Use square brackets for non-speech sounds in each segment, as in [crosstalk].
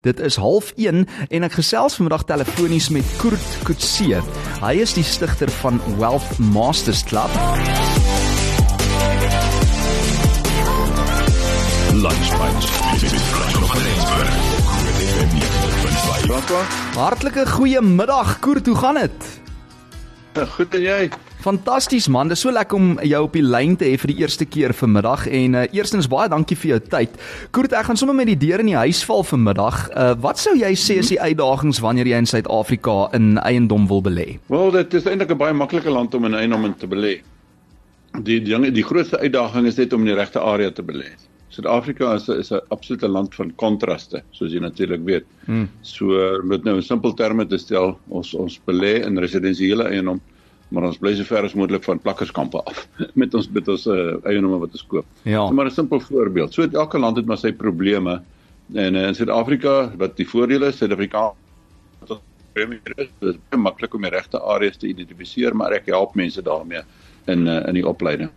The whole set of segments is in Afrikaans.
Dit is 01:30 en ek gesels vanmiddag telefonies met Kurt Kutse. Hy is die stigter van Wealth Masters Club. Lunchpunch. Hartlike goeiemiddag Kurt, hoe gaan dit? Goed en jy? Fantasties man, dis so lekker om jou op die lyn te hê vir die eerste keer vanmiddag en uh, eerstens baie dankie vir jou tyd. Koert, ek gaan sommer met die deur in die huis val vanmiddag. Uh, wat sou jy sê is die uitdagings wanneer jy in Suid-Afrika in eiendom wil belê? Wel, dit is eintlik 'n baie maklike land om in eiendom te belê. Die die die grootste uitdaging is net om in die regte area te belê. Suid-Afrika is is 'n absolute land van kontraste, soos jy natuurlik weet. Hmm. So met nou in simpel terme te stel, ons ons belê in residensiële eiendom maar ons bly so ver as moontlik van plakkerskampe af [laughs] met ons met ons uh, eiendomme wat ons koop. Ja. So, maar 'n simpel voorbeeld. So elke land het maar sy probleme en uh, in Suid-Afrika wat die voordele is, Suid-Afrika dit is baie maklik om die regte areas te identifiseer, maar ek help mense daarmee in uh, in die opleiding.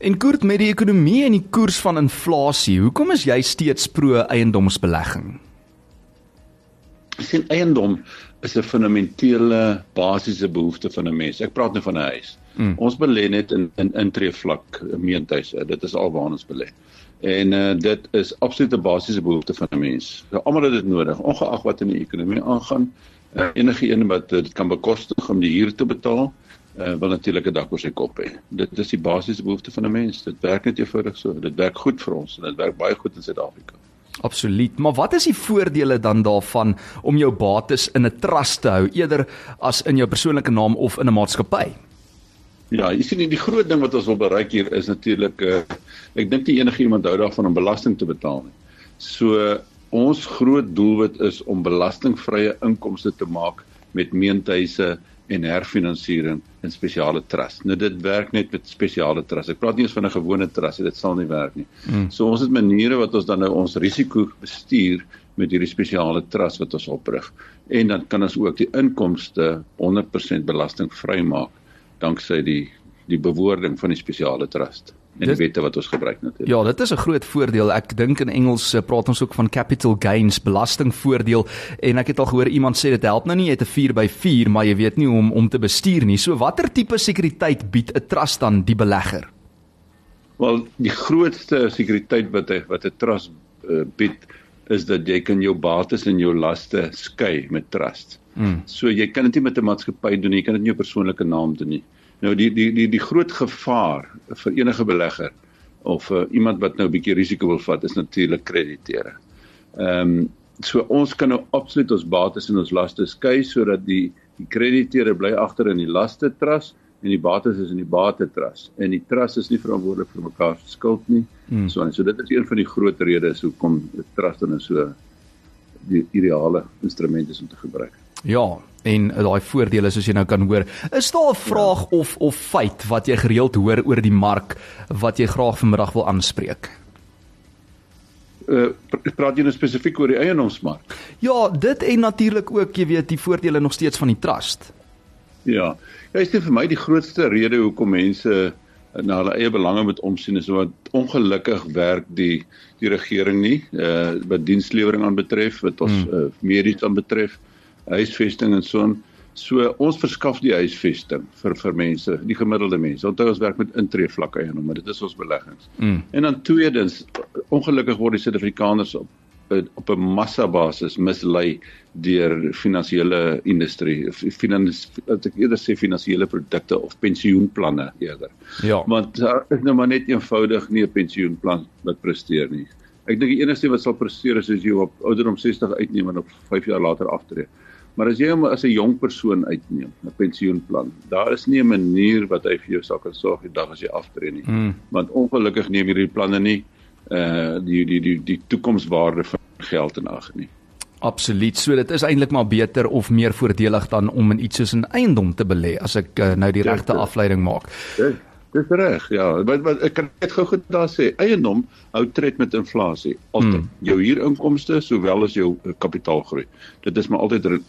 En koert met die ekonomie en die koers van inflasie, hoekom is jy steeds pro eiendomsbelegging? Sien eiendom is 'n fundamentele basiese behoefte van 'n mens. Ek praat nou van 'n huis. Mm. Ons belê net in in intree vlak meentuise. Dit is alwaar ons belê. En uh, dit is absolute basiese behoefte van 'n mens. So almal het dit nodig, ongeag wat in die ekonomie aangaan. Uh, enige een wat dit kan bekostig om die huur te betaal, uh, wil natuurlik 'n dak oor sy kop hê. Dit is die basiese behoefte van 'n mens. Dit werk net eenvoudig so. Dit werk goed vir ons en dit werk baie goed in Suid-Afrika. Absoluut. Maar wat is die voordele dan daarvan om jou bates in 'n trust te hou eerder as in jou persoonlike naam of in 'n maatskappy? Ja, jy sien die groot ding wat ons wil bereik hier is natuurlik uh, ek dink nie enige iemand hou daarvan om belasting te betaal nie. So ons groot doelwit is om belastingvrye inkomste te maak met meentuise en herfinansiering in spesiale trust. Nou dit werk net met spesiale trust. Ek praat nie eens van 'n gewone trust, dit sal nie werk nie. Mm. So ons het maniere wat ons dan nou ons risiko bestuur met hierdie spesiale trust wat ons oprig. En dan kan ons ook die inkomste 100% belastingvry maak danksy die die bewoording van die spesiale trust en dit, die wette wat ons gebruik natuurlik. Ja, dit is 'n groot voordeel. Ek dink in Engels uh, praat ons ook van capital gains, belastingvoordeel en ek het al gehoor iemand sê dit help nou nie jy het 'n 4 by 4, maar jy weet nie hoe om om te bestuur nie. So watter tipe sekuriteit bied 'n trust dan die belegger? Wel, die grootste sekuriteit wat 'n wat 'n trust uh, bied is dat jy kan jou bates en jou laste skei met trust. Hmm. So jy kan dit nie met 'n maatskappy doen nie, jy kan dit nie op persoonlike naam doen nie. Nou die die die die groot gevaar vir enige belegger of uh, iemand wat nou 'n bietjie risiko wil vat is natuurlik krediteure. Ehm um, so ons kan nou absoluut ons bates en ons laste skei sodat die die krediteure bly agter in die laste trust en die bates is in die bate trust en die trust is nie verantwoordelik vir mekaar se skuld nie. Hmm. So en so dit is een van die groot redes hoekom trust dan so die ideale instrument is om te gebruik. Ja, en daai voordele soos jy nou kan hoor. Is daar 'n vraag ja. of of feit wat jy gereeld hoor oor die mark wat jy graag vanmiddag wil aanspreek? Uh praat jy nou spesifiek oor die eiendomsmark? Ja, dit en natuurlik ook, jy weet, die voordele nog steeds van die trust. Ja. Ja, is dit vir my die grootste rede hoekom mense na hulle eie belange moet omsien is wat ongelukkig werk die die regering nie uh wat dienslewering aanbetref, wat ons hmm. uh, medies aanbetref huisvesting en so. So ons verskaf die huisvesting vir vir mense, die gemiddelde mense. Onthou ons werk met intree vlakke en maar dit is ons beleggings. Mm. En dan tweedens, ongelukkig word die Suid-Afrikaners op op 'n massa basis mislei deur finansiële industrie, finans ek eerder sê finansiële produkte of pensioenplanne eerder. Ja. Want daar is nou maar net eenvoudig nie 'n pensioenplan wat presteer nie. Ek dink die enigste wat sal presteer is as jy op ouderdom 60 uitneem en op 5 jaar later aftree. Maar as jy hom as 'n jong persoon uitneem, 'n pensioenplan, daar is nie 'n manier wat hy vir jou sal kan sorg die dag as jy aftree nie. Mm. Want ongelukkig neem hierdie planne nie uh die die die die toekomswaarde van geld in ag nie. Absoluut. So dit is eintlik maar beter of meer voordelig dan om in iets soos 'n eiendom te belê as ek uh, nou die regte afleiding maak. Ja. Dis reg, ja. Wat wat ek kan net gou goed daar sê, eiendom hou tred met inflasie. Altyd. Mm. Jou huurinkomste sowel as jou uh, kapitaalgroei. Dit is maar altyd uh,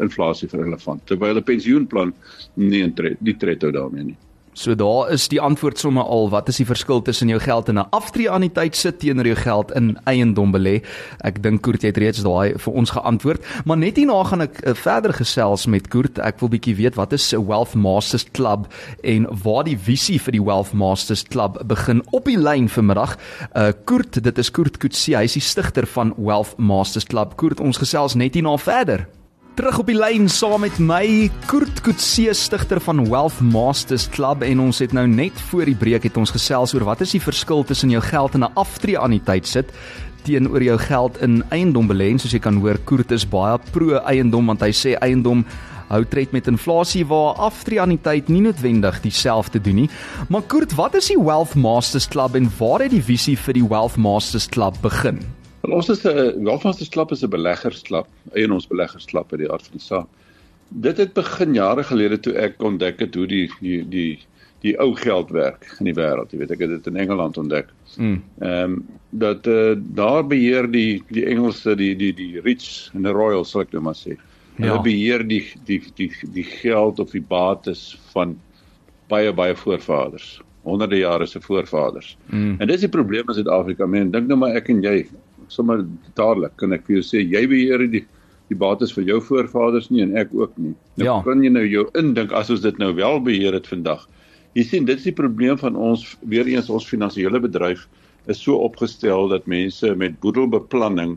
inflasie vir relevant. Terwyl 'n pensioenplan nie tred, die tred hou daarmee nie. So daar is die antwoord sommer al wat is die verskil tussen jou geld in 'n aftreeanniteit sit teenoor jou geld in eiendom belê. Ek dink Koert het reeds daai vir ons geantwoord, maar net hierna gaan ek uh, verder gesels met Koert. Ek wil bietjie weet wat is 'n Wealth Masters Club en waar die visie vir die Wealth Masters Club begin op die lyn vanmiddag. Uh Koert, dit is Koert Kutsie, hy is die stigter van Wealth Masters Club. Koert, ons gesels net hierna verder. Terug op die lyn saam met my Kurt Kutse stigter van Wealth Masters Club. En ons het nou net voor die breek het ons gesels oor wat is die verskil tussen jou geld in 'n aftreeanniteit sit teenoor jou geld in eiendom belê. En soos jy kan hoor Kurt is baie pro eiendom want hy sê eiendom hou tred met inflasie waar aftreeanniteit nie noodwendig dieselfde doen nie. Maar Kurt wat is die Wealth Masters Club en waar het die visie vir die Wealth Masters Club begin Want ons is 'n welvaartsklap is 'n beleggersklap, eienoomsbeleggersklap by die aard van die saak. Dit het begin jare gelede toe ek ontdek het hoe die die die die ou geld werk in die wêreld. Jy weet ek het dit in Engeland ontdek. Hmm. Ehm um, dat eh uh, daar beheer die die Engelse die die die rich en die royal sal ek nou maar sê. Hulle ja. beheer die die die die geld of die bates van baie baie voorvaders honderde jare se voorvaders. Mm. En dis die probleem in Suid-Afrika. Men dink nou maar ek en jy sommer dadelik kan ek vir jou sê jy beheer die die bates vir jou voorvaders nie en ek ook nie. Nou ja. kan jy nou jou indink as ons dit nou wel beheer het vandag. Jy sien dit is die probleem van ons weer eens ons finansiële bedryf is so opgestel dat mense met boedelbeplanning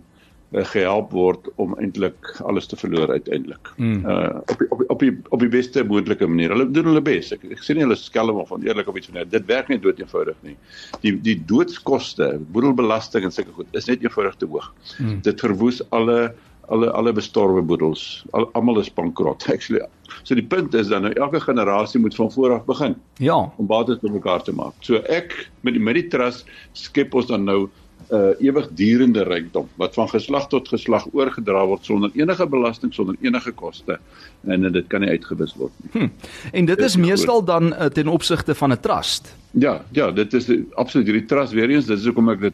gehelp word om eintlik alles te verloor uiteindelik. Mm. Uh op die, op die, op die op die beste moontlike manier. Hulle doen hulle bes. Ek, ek sê nie hulle skelm of oneerlik of iets van dit. Werk nie dood eenvoudig nie. Die die doodskoste, boedelbelasting en sulke goed is net eenvoudig te hoog. Mm. Dit verwoes alle alle alle bestorwe boedels. Al, almal is bankrot [laughs] actually. So die punt is dan nou elke generasie moet van voor af begin. Ja, om bates bymekaar te maak. So ek met die met die trust skep ons dan nou uh, ewigdurende rykdom wat van geslag tot geslag oorgedra word sonder enige belasting, sonder enige koste en, en dit kan nie uitgewis word nie. Hm. En dit, dit is meestal dan uh, ten opsigte van 'n trust. Ja, ja, dit is absoluut hierdie trust weer eens, dit is hoekom ek dit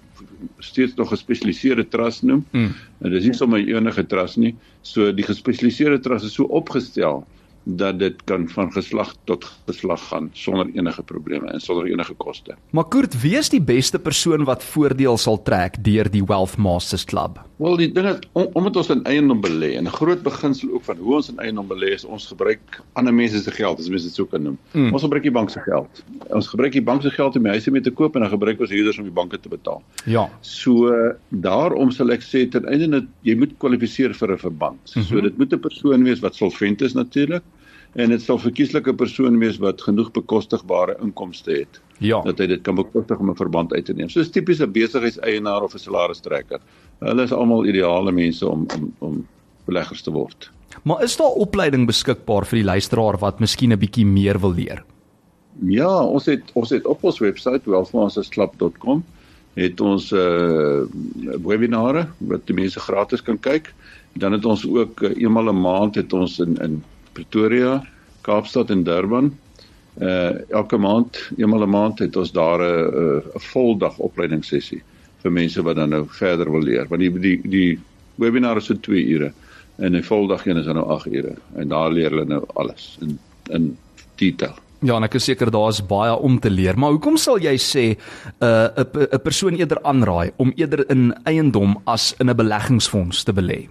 steeds nog gespesialiseerde trust noem. Hm. En dit is nie sommer enige trust nie. So die gespesialiseerde trust is so opgestel dat dit kan van geslag tot geslag gaan sonder enige probleme en sonder enige koste. Maar Kurt, wie is die beste persoon wat voordeel sal trek deur die Wealth Masters Club? Wel, die ding is om, omdat ons in eiendom belê en 'n groot beginsel ook van hoe ons in eiendom belê is, ons gebruik ander mense se geld, as mens dit sou kan noem. Mm. Ons gebruik die bank se geld. Ons gebruik die bank se geld om huise mee te koop en dan gebruik ons huurders om die banke te betaal. Ja. So daarom sal ek sê ten einde dat jy moet kwalifiseer vir 'n verband. Mm -hmm. So dit moet 'n persoon wees wat solvent is natuurlik en dit sal verkieslike persoon wees wat genoeg bekostigbare inkomste het. Ja. Dat hy dit kan bekostig om 'n verband uit te neem. So 'n tipiese besigheidseienaar of 'n salaristrekker. Hulle is almal ideale mense om om om beleggers te word. Maar is daar opleiding beskikbaar vir die luisteraar wat miskien 'n bietjie meer wil leer? Ja, ons het ons het op ons webwerf wealthmastersclub.com het ons uh webinare wat die mense gratis kan kyk. Dan het ons ook uh, eenmal 'n maand het ons in in Pretoria, Kaapstad en Durban. Uh elke maand, eenmal 'n maand het ons daar 'n 'n voldag opleidingssessie vir mense wat dan nou verder wil leer. Want die die die webinar is so 2 ure en 'n voldag een is dan nou 8 ure en daar leer hulle nou alles in in detail. Ja, en ek is seker daar's baie om te leer, maar hoekom sal jy sê 'n uh, 'n persoon eerder aanraai om eerder in eiendom as in 'n beleggingsfonds te belê?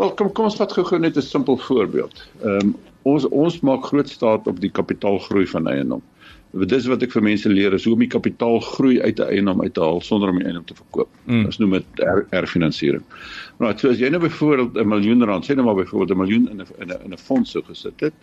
Wel, kom kom ons vat gou-gou net 'n simpel voorbeeld. Ehm um, ons ons maak groot staat op die kapitaalgroei van eiendom. Dit is wat ek vir mense leer is hoe om die kapitaalgroei uit 'n eiendom uit te haal sonder om die eiendom te verkoop. Mm. Ons noem dit herfinansiering. Er nou, so as jy nou byvoorbeeld 'n miljoen rand, sê nou maar byvoorbeeld 'n miljoen in 'n in 'n fonds so gesit het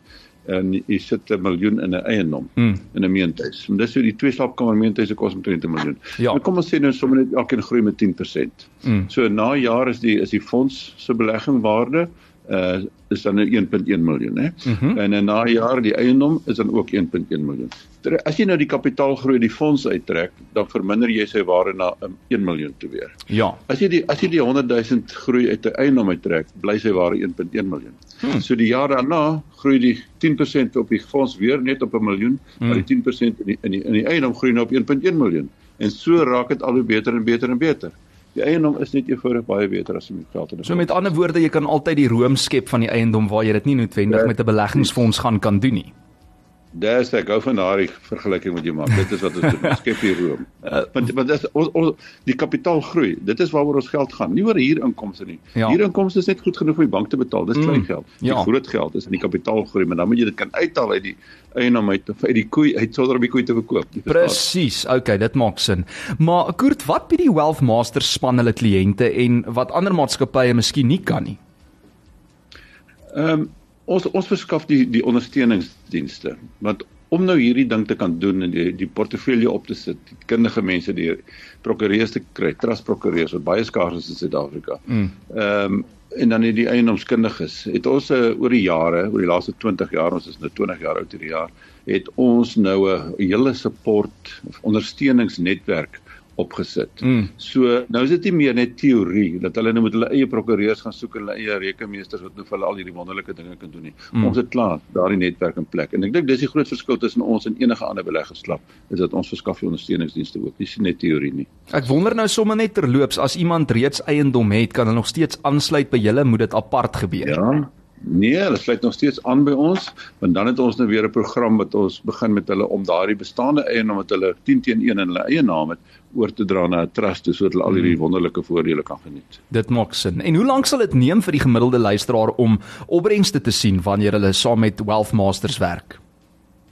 en jy sit 'n miljoen in 'n eiendom mm. in 'n meentuis. En dis hoe die twee slaapkamer meentuise kos omtrent 'n miljoen. Ja. Nou kom ons sê nou sommer net elkeen groei met 10%. Mm. So na jaar is die is die fonds se beleggingwaarde uh is dan 1.1 miljoen hè. Mm -hmm. En na jaar die eiendom is dan ook 1.1 miljoen. As jy nou die kapitaalgroei die fonds uittrek, dan verminder jy sy waarde na 1 miljoen toe weer. Ja. As jy die as jy die 100 000 groei uit 'n eiendom uittrek, bly sy waarde 1.1 miljoen. Hmm. So die jaar daarna groei die 10% op die fonds weer net op 'n miljoen, hmm. maar die 10% in die in die in die eiendom groei nou op 1.1 miljoen. En so raak dit al hoe beter en beter en beter die eiendom is net eenvoudig baie beter as om die geld te So met ander woorde, jy kan altyd die room skep van die eiendom waar jy dit nie noodwendig ja, met 'n beleggingsfonds gaan kan doen nie. Dis ek hou van daardie vergelyking wat jy maak. Dit is wat ons doen. Skep hier room. [laughs] Uh, want want dis ons, ons die kapitaal groei. Dit is waaroor ons geld gaan. Nie oor huurinkomste nie. Ja. Huurinkomste is net goed genoeg vir die bank te betaal. Dis klein mm, geld. Die ja. groot geld is in die kapitaal groei, maar dan moet jy dit kan uithaal uit die eienaam uit of uit die koei uit sonder om die koei te verkoop. Presies. Okay, dit maak sin. Maar Kurt, wat bied die Wealth Masters span hulle kliënte en wat ander maatskappye miskien nie kan nie? Ehm um, ons ons verskaf die die ondersteuningsdienste want om nou hierdie ding te kan doen en die die portefeulje op te sit die kundige mense die prokureurs te kry trust prokureurs wat baie skaars is in Suid-Afrika. Mm. Ehm mm. um, en dan die eiendomskundiges het ons uh, oor die jare oor die laaste 20 jaar ons is nou 20 jaar oud hierdie jaar het ons nou 'n hele support ondersteuningsnetwerk opgesit. Mm. So nou is dit nie meer net teorie dat hulle nou met hulle eie prokureurs gaan soek en hulle eie rekenmeesters wat nou vir hulle al hierdie wonderlike dinge kan doen nie. Mm. Ons het klaar daardie netwerk in plek. En ek dink dis die groot verskil tussen ons en enige ander beleggerslap is dat ons verskaf die ondersteuningsdienste ook. Dis nie net teorie nie. Ek wonder nou sommer net terloops as iemand reeds eiendom het, kan hulle nog steeds aansluit by julle, moet dit apart gebeur. Ja. Nee, hulle sluit nog steeds aan by ons, want dan het ons nou weer 'n program wat ons begin met hulle om daardie bestaande eiendom wat hulle 10 teen 1 in hulle eie naam het, oor te dra na 'n trust sodat hulle al hierdie hmm. wonderlike voordele kan geniet. Dit maak sin. En hoe lank sal dit neem vir die gemiddelde luisteraar om opbrengste te sien wanneer hulle saam met Wealth Masters werk?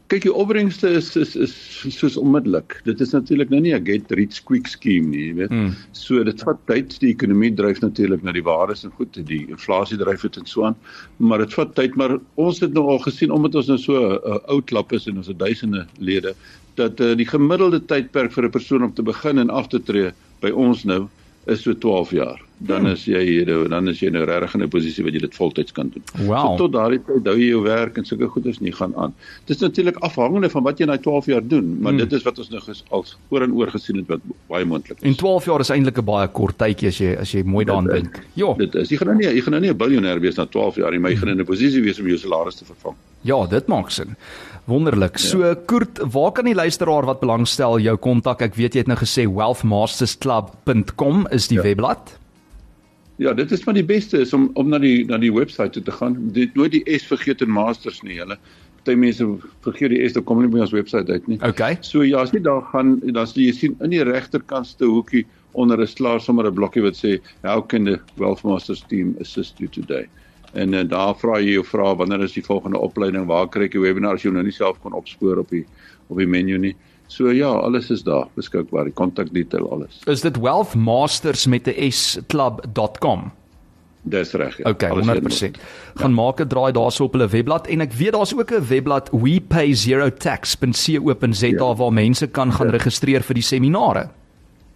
Kyk, die opbrengste is is is soos onmiddellik. Dit is natuurlik nou nie 'n get rich quick scheme nie, jy weet. Mm. So dit vat tyd. Die ekonomie dryf natuurlik na die waardes en goed, die inflasie dryf dit en so aan. Maar dit vat tyd, maar ons het nou al gesien omdat ons nou so 'n uh, ou klap is en ons het duisende lede dat uh, die gemiddelde tydperk vir 'n persoon om te begin en af te tree by ons nou is so 12 jaar. Dan hmm. is jy hier dan is jy nou regtig in 'n posisie waar jy dit voltyds kan doen. Wow. So tot daardie tyd hou jy jou werk en sulke goeders nie gaan aan. Dit is natuurlik afhangende van wat jy na 12 jaar doen, maar hmm. dit is wat ons nou als oor en oor gesien het wat baie moontlik is. En 12 jaar is eintlik 'n baie kort tydjie as jy as jy mooi daaraan dink. Ja. Dit is jy gaan nou nie jy gaan nou nie 'n biljoenêr wees na 12 jaar nie, maar jy gaan in 'n posisie wees om jou salaris te vervang. Ja, dit maak sin. Wonderlik. Ja. So Kurt, waar kan die luisteraar wat belangstel jou kontak? Ek weet jy het nou gesê wealthmastersclub.com is die ja. webblad. Ja, dit is maar die beste is om om na die na die webwerf toe te gaan. Dit nooit die S vergeet in masters nie, julle. Party mense vergeet die S, dan kom hulle nie by ons webwerf uit nie. Okay. So ja, as jy daar gaan, dan sal jy sien in die regterkantste hoekie onder is klaar sommer 'n blokkie wat sê how can the wealth masters team assist you today? En uh, daar vra jy jou vra wanneer is die volgende opleiding? Waar kry ek die webinar as jy nou nie self kon opspoor op die op die menu nie? So ja, alles is daar beskikbaar, die kontak detail alles. Is dit wealthmasters met 'n s club.com? Dis reg. Ja. Okay, 100%. Gaan ja. maak 'n draai daarso op hulle webblad en ek weet daar's ook 'n webblad wepayzerotax.co.za ja. waar mense kan gaan ja. registreer vir die seminare.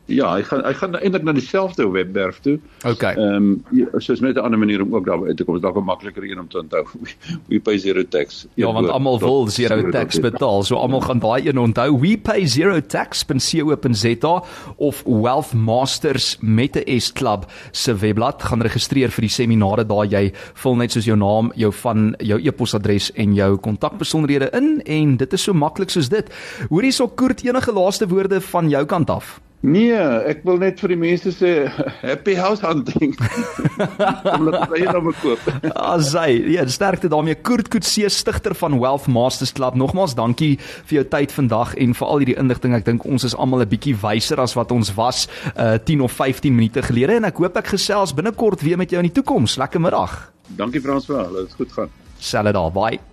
Ja, hy gaan hy gaan eintlik na dieselfde webwerf toe. Okay. Ehm um, soos met 'n ander manier om ook daar uit te kom. Dit is dalk 'n makliker een om te onthou. [laughs] We pay zero tax. Ja, want almal wil zero, tax betaal. So almal gaan daai een onthou. We pay zero tax.co.za of Wealth Masters met 'n S Club se webblad gaan registreer vir die seminare daar jy vul net soos jou naam, jou van jou e-posadres en jou kontakbesonderhede in en dit is so maklik soos dit. Hoorie so kort enige laaste woorde van jou kant af. Nee, ek wil net vir die mense sê [laughs] happy house hunting. Kom net by hom koop. [laughs] Asai, ja, sterkte daarmee Kurt Kutse stigter van Wealth Masters Club. Nogmaals dankie vir jou tyd vandag en vir al hierdie inligting. Ek dink ons is almal 'n bietjie wyser as wat ons was uh 10 of 15 minute gelede en ek hoop ek gesels binnekort weer met jou in die toekoms. Lekker middag. Dankie Frans vir al. Dit is goed gaan. Sal dit al. Bye.